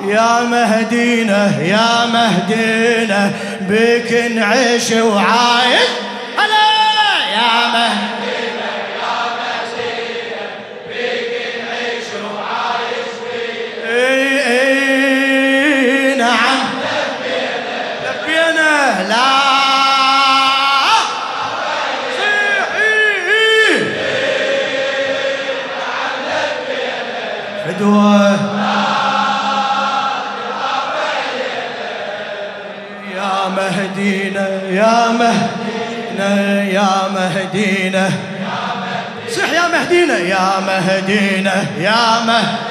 يا مهدينا يا مهدينا بك نعيش وعايش. هلا يا مهدينا يا مهدينا بك نعيش وعايش. إي إي نعم. لبينا لا. فدوه يا مهدينا يا مهدينا صح يا مهدينا يا مهدينا يا مهدينا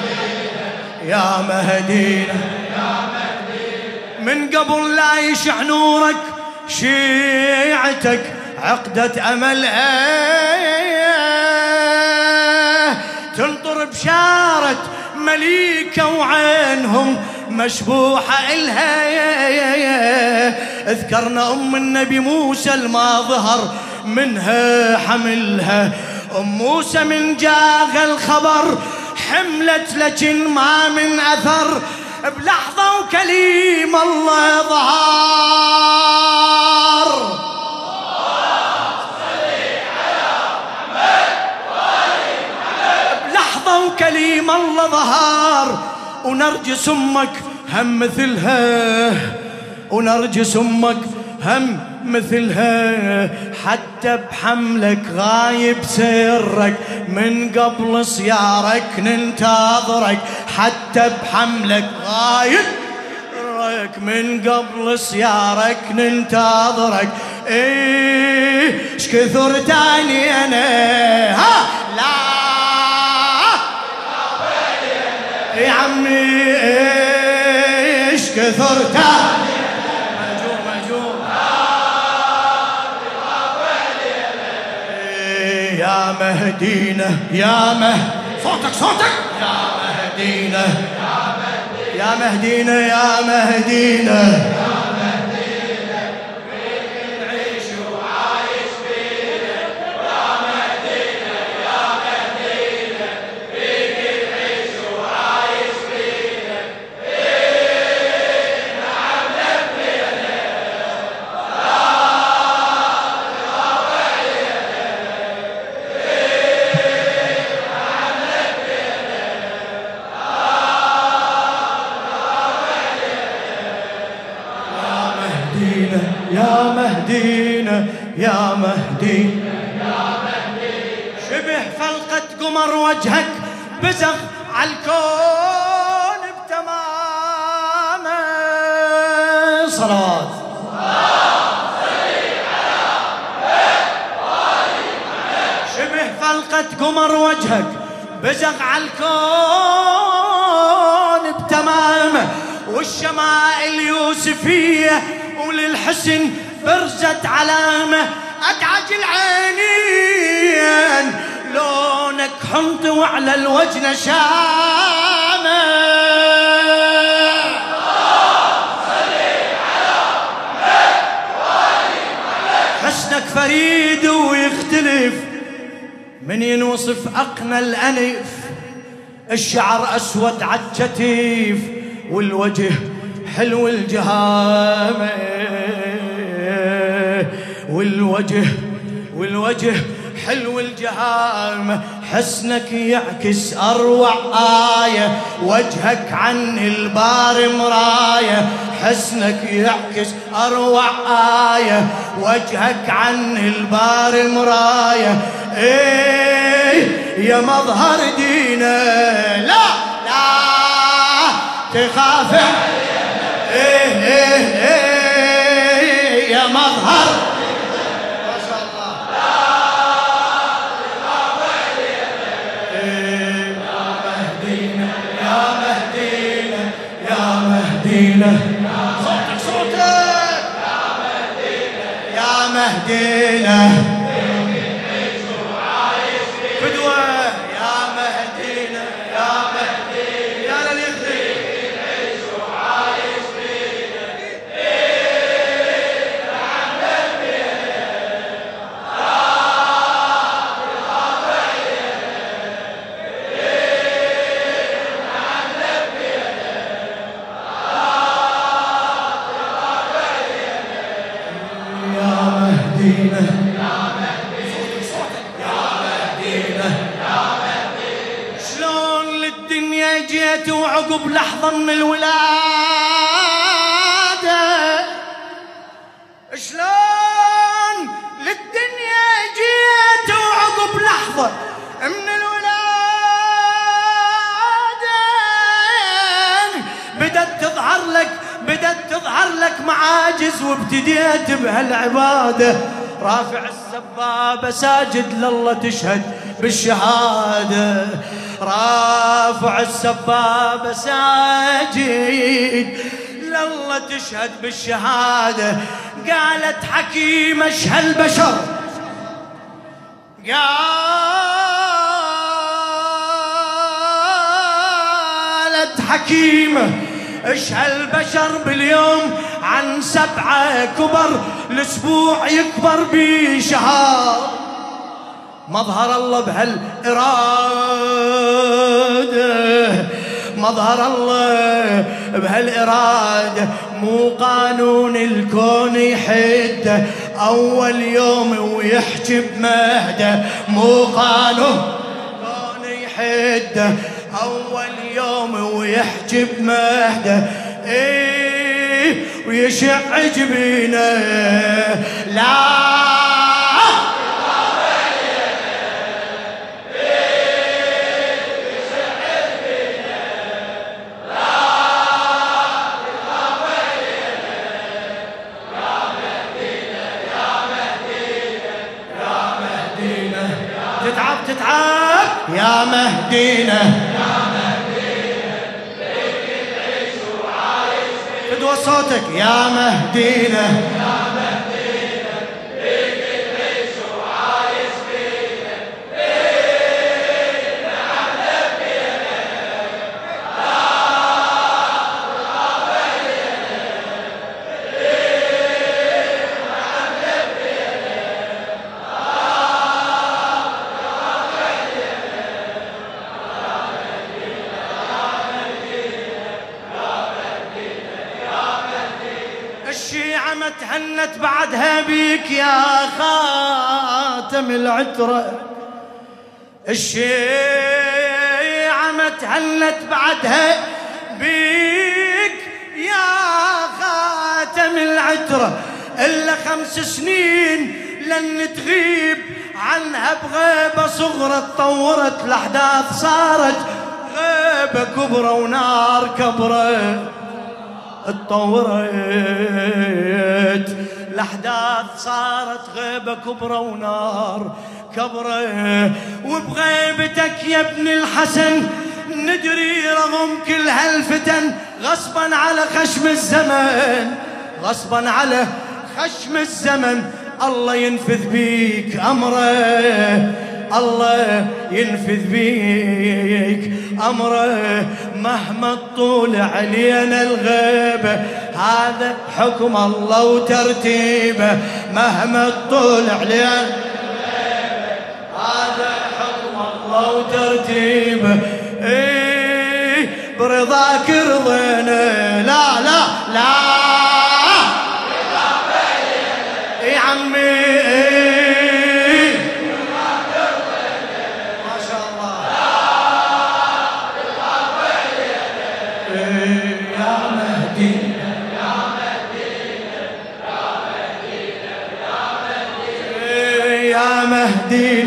يا مهدينا من قبل لا يشع نورك شيعتك عقدة أمل. تنطر بشارة مليكة وعينهم. مشبوحة إلها أذكرنا أم النبي موسى الما ظهر منها حملها. أم موسى من جاغ الخبر حملت لكن ما من أثر بلحظة وكليم الله ظهر. بلحظة وكليم الله ظهر ونرجس أمك هم مثلها. ونرجس أمك هم مثلها. حتى بحملك غايب سرك من قبل صيارك ننتظرك. حتى بحملك غايب سرك من قبل صيارك ننتظرك. إيش كثر تاني أنا. ها لا. يا عمي إيش مهجور مهجور يا مهدينا يا مه صوتك صوتك. يا مهدينا يا مهدينا يا مهدينا يا فلقة قمر وجهك بزغ على الكون بتمامه صلوات. شبه فلقة قمر وجهك بزغ على الكون بتمامه والشمائل يوسفية وللحسن برزت علامة. أدعج العينين حنط وعلى الوجه نشامة حسنك فريد ويختلف من ينوصف أقنى الأنف. الشعر أسود عالكتيف والوجه حلو الجهامة والوجه والوجه حلو الجهامة حسنك يعكس أروع آية وجهك عن البار مراية. حسنك يعكس أروع آية وجهك عن البار مراية. إيه يا مظهر دينا لا لا تخاف. إيه إيه إيه يا مظهر مهدينا صوتك صوتك! يا مهدينا فدوة لحظة من الولادة شلون للدنيا جيت وعقب لحظة من الولادة بدت تظهر لك بدت تظهر لك معاجز وابتديت بهالعبادة رافع السبابة ساجد لله تشهد بالشهادة. رافع السبابة ساجد. لله تشهد بالشهادة قالت حكيمة اشهى البشر. قالت حكيمة اشهى البشر باليوم عن سبعة كبر الأسبوع يكبر بشهر مظهر الله بهالإرادة. مظهر الله بهالإرادة. مو قانون الكون يحده. أول يوم ويحكي بمهده. مو قانون الكون يحده. أول يوم ويحكي بمهده. إيه ويشع جبينه. لا مهدينا فدوى صوتك يا مهدينا تهنت بعدها بيك يا خاتم العترة. الشيعة تهنت بعدها بيك يا خاتم العترة. إلا خمس سنين لن تغيب عنها بغيبة صغرى تطورت الأحداث صارت غيبة كبرى ونار كبرت اتطورت. الأحداث صارت غيبة كبرى ونار كبرى. وبغيبتك يا ابن الحسن ندري رغم كل هالفتن غصبا على خشم الزمن غصبا على خشم الزمن. الله ينفذ بيك أمره الله ينفذ بيك. أمره مهما الطول علينا الغيبة هذا حكم الله وترتيبه. مهما الطول علينا هذا حكم الله وترتيبه. إيه برضاك رضينا. لا لا لا.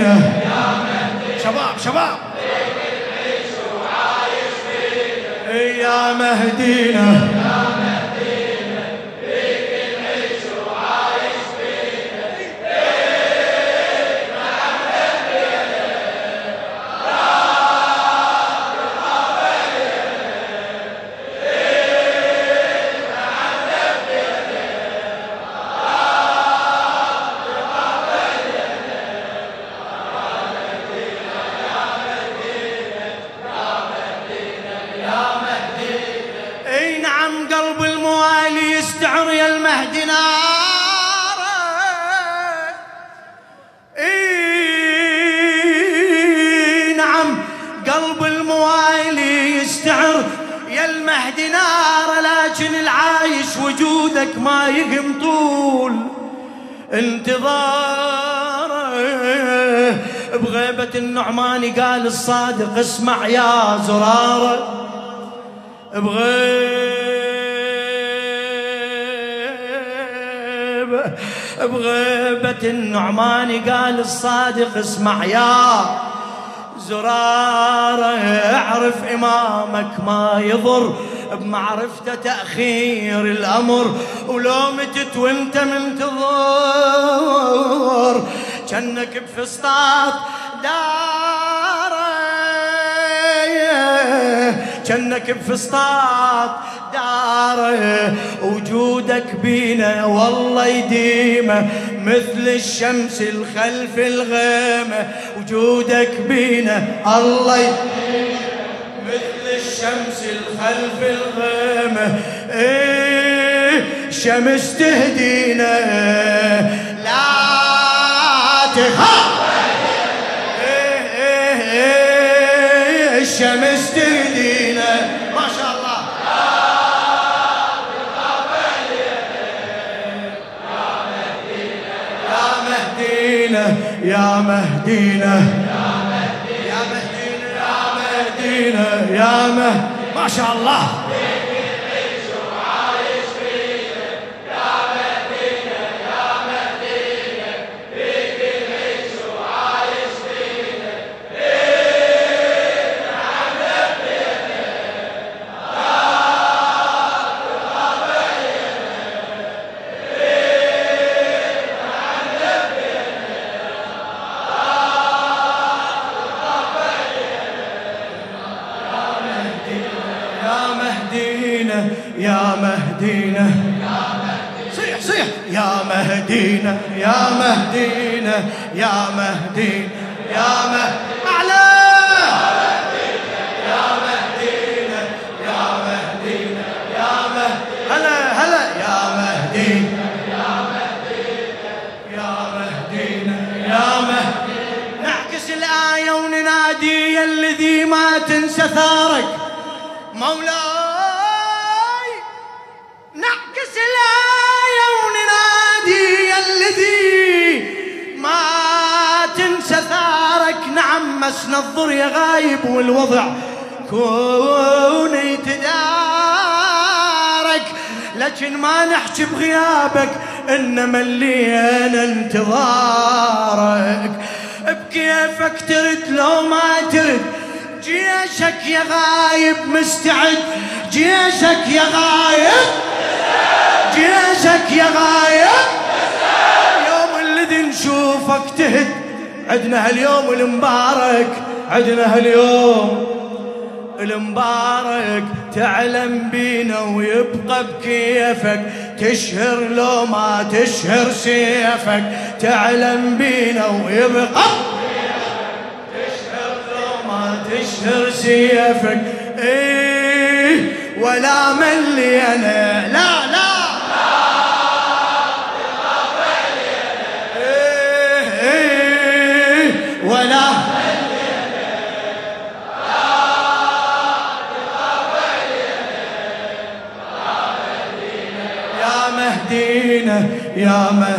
مهدينا شباب شباب. يا مهدينا. يا المهدي ناره لكن العايش وجودك ما يقم طول. انتظاره بغيبة النعمان قال الصادق اسمع يا زراره بغيبة بغيبة النعمان قال الصادق اسمع يا زرارة اعرف إمامك ما يضر بمعرفته تأخير الأمر ولو متت وانت منتظر جنك بفسطاط داره جنك بفسطاط. داره وجودك بينا والله يديمه مثل الشمس الخلف الغيمه. وجودك بينا الله يديمه مثل الشمس الخلف الغيمه. إيه شمس تهدينا. مهدينا يا مهدينا يا مهدينا يا مه ما شاء الله. يا مسنا الضر يا غايب والوضع. كوني تدارك لكن ما نحكي بغيابك إنما اللي انتظارك. بكيفك ترد لو ما ترد. جيشك يا غايب مستعد. جيشك يا غايب. جيشك يا غايب. يوم الذي نشوفك تهد عدنا هاليوم المبارك. عدنا هاليوم المبارك تعلم بينا ويبقى بكيفك. تشهر لو ما تشهر سيفك. تعلم بينا ويبقى تشهر لو ما تشهر سيفك. إيه ولا ملي أنا لا يا مهدينا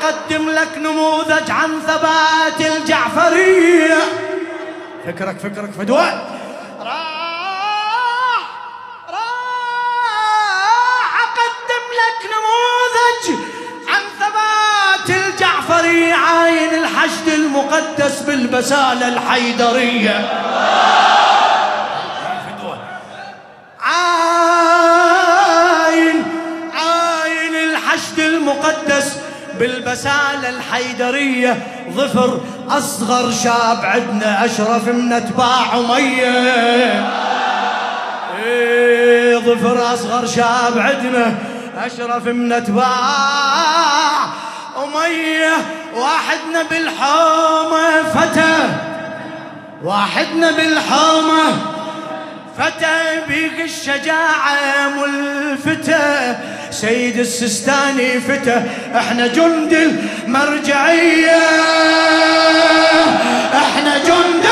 أقدم لك نموذج عن ثبات الجعفرية. فكرك فكرك فدوى راح راح أقدم لك نموذج عن ثبات الجعفري عاين الحشد المقدس بالبسالة الحيدرية. الحيدرية ظفر أصغر شاب عندنا أشرف من أتباع أمية. الظفر أصغر شاب عدنا أشرف من أتباع أمية. واحدنا بالحومة فتى واحدنا بالحومة فتى. بيق الشجاعة ملفتة سيد السستاني فتى إحنا جند المرجعية. إحنا جند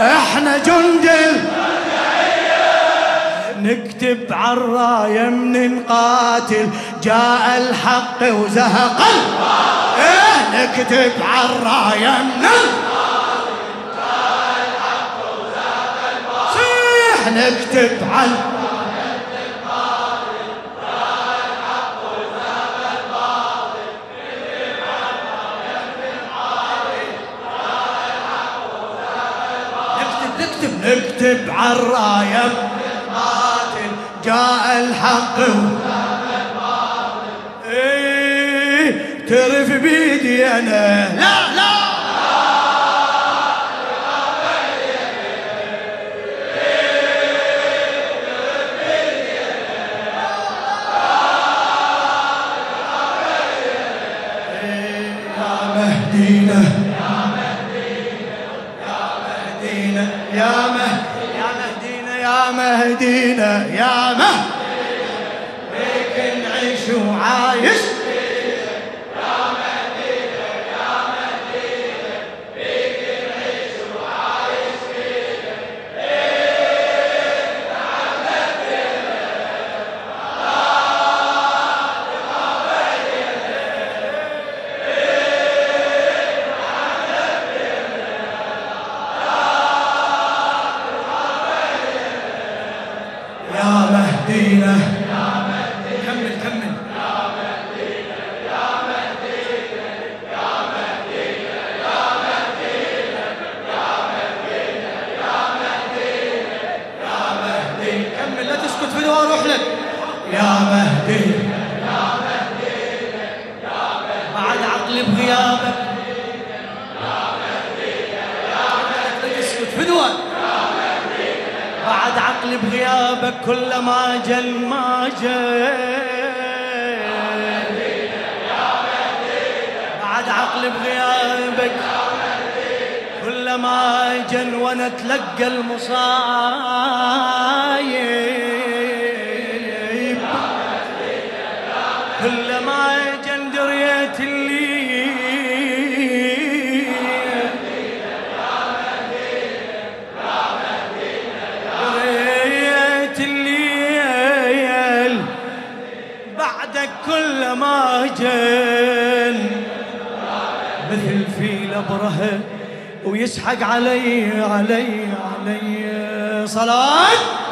إحنا جند نكتب عالراية من قاتل جاء الحق وزهق إيه نكتب عالراية من صيح نكتب عن نكتب عالراية قاتل جاء الحق إيه ترف بيدي أنا؟ لا. مهدينا مهدي بعد عقلي بغيابك. بعد عقلي بغيابك كل ما جن ما جن بعد عقلي بغيابك كل ما جن وأنا اتلقى المصايب. كل ما جن مثل فيل ابرهه ويسحق علي علي علي. صلاة!